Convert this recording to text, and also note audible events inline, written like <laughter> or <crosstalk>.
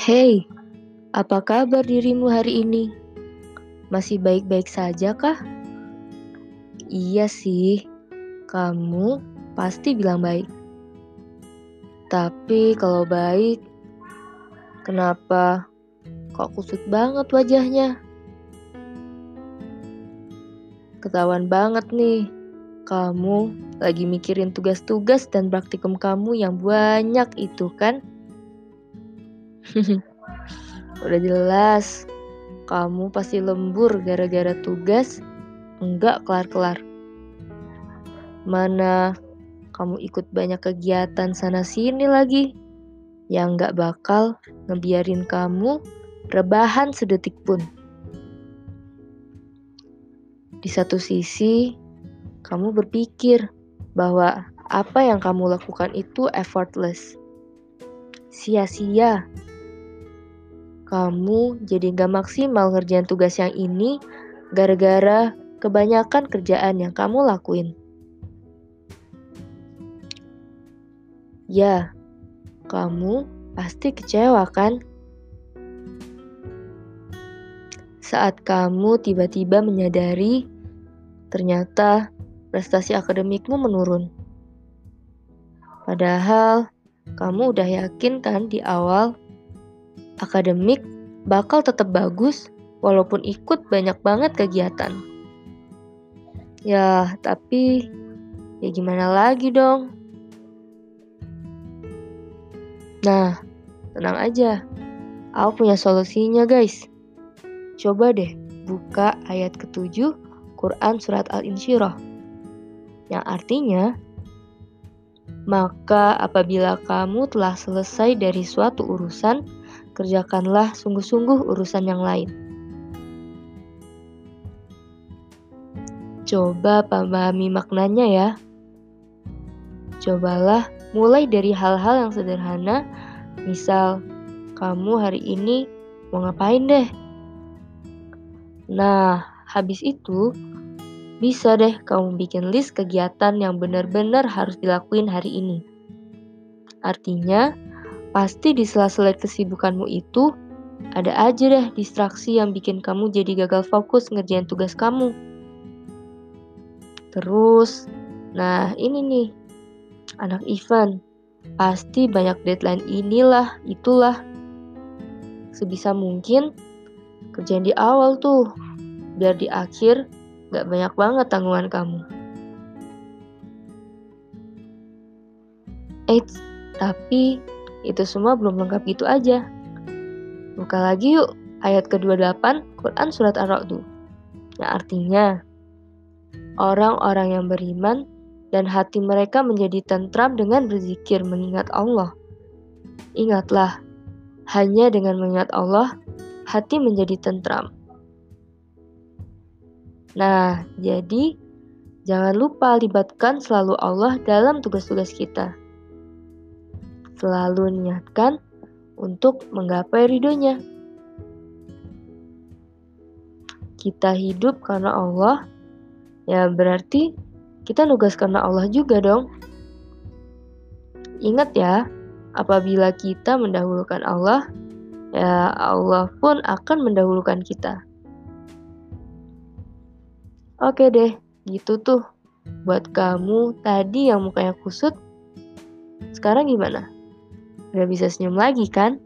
Hei, apa kabar dirimu hari ini? Masih baik-baik saja kah? Iya sih, kamu pasti bilang baik. Tapi kalau baik, kenapa kok kusut banget wajahnya? Ketahuan banget nih, kamu lagi mikirin tugas-tugas dan praktikum kamu yang banyak itu kan? <laughs> Udah jelas, kamu pasti lembur gara-gara tugas enggak kelar-kelar. Mana kamu ikut banyak kegiatan sana-sini lagi yang enggak bakal ngebiarin kamu rebahan sedetik pun. Di satu sisi, kamu berpikir bahwa apa yang kamu lakukan itu effortless. Sia-sia kamu jadi gak maksimal ngerjain tugas yang ini gara-gara kebanyakan kerjaan yang kamu lakuin. Ya, kamu pasti kecewa kan? Saat kamu tiba-tiba menyadari ternyata prestasi akademikmu menurun. Padahal kamu udah yakin kan di awal akademik bakal tetap bagus walaupun ikut banyak banget kegiatan. Ya, tapi ya gimana lagi dong? Nah, tenang aja. Aku punya solusinya, guys. Coba deh buka ayat ketujuh Quran Surat Al-Insyirah. Yang artinya, maka apabila kamu telah selesai dari suatu urusan, kerjakanlah sungguh-sungguh urusan yang lain. Coba pahami maknanya ya. Cobalah mulai dari hal-hal yang sederhana, misal kamu hari ini mau ngapain deh. Nah, habis itu bisa deh kamu bikin list kegiatan yang benar-benar harus dilakuin hari ini. Artinya, Pasti di sela-sela kesibukanmu itu, ada aja deh distraksi yang bikin kamu jadi gagal fokus ngerjain tugas kamu. Terus, nah ini nih, anak event. Pasti banyak deadline inilah, itulah. Sebisa mungkin, kerjain di awal tuh, biar di akhir gak banyak banget tanggungan kamu. Eits, tapi itu semua belum lengkap gitu aja. Buka lagi yuk ayat ke-28 Quran Surat Ar-Ra'du. Yang artinya, orang-orang yang beriman dan hati mereka menjadi tentram dengan berzikir mengingat Allah. Ingatlah, hanya dengan mengingat Allah, hati menjadi tentram. Nah, jadi jangan lupa libatkan selalu Allah dalam tugas-tugas kita selalu niatkan untuk menggapai ridhonya. Kita hidup karena Allah, ya berarti kita nugas karena Allah juga dong. Ingat ya, apabila kita mendahulukan Allah, ya Allah pun akan mendahulukan kita. Oke deh, gitu tuh. Buat kamu tadi yang mukanya kusut, sekarang gimana? Udah bisa senyum lagi kan?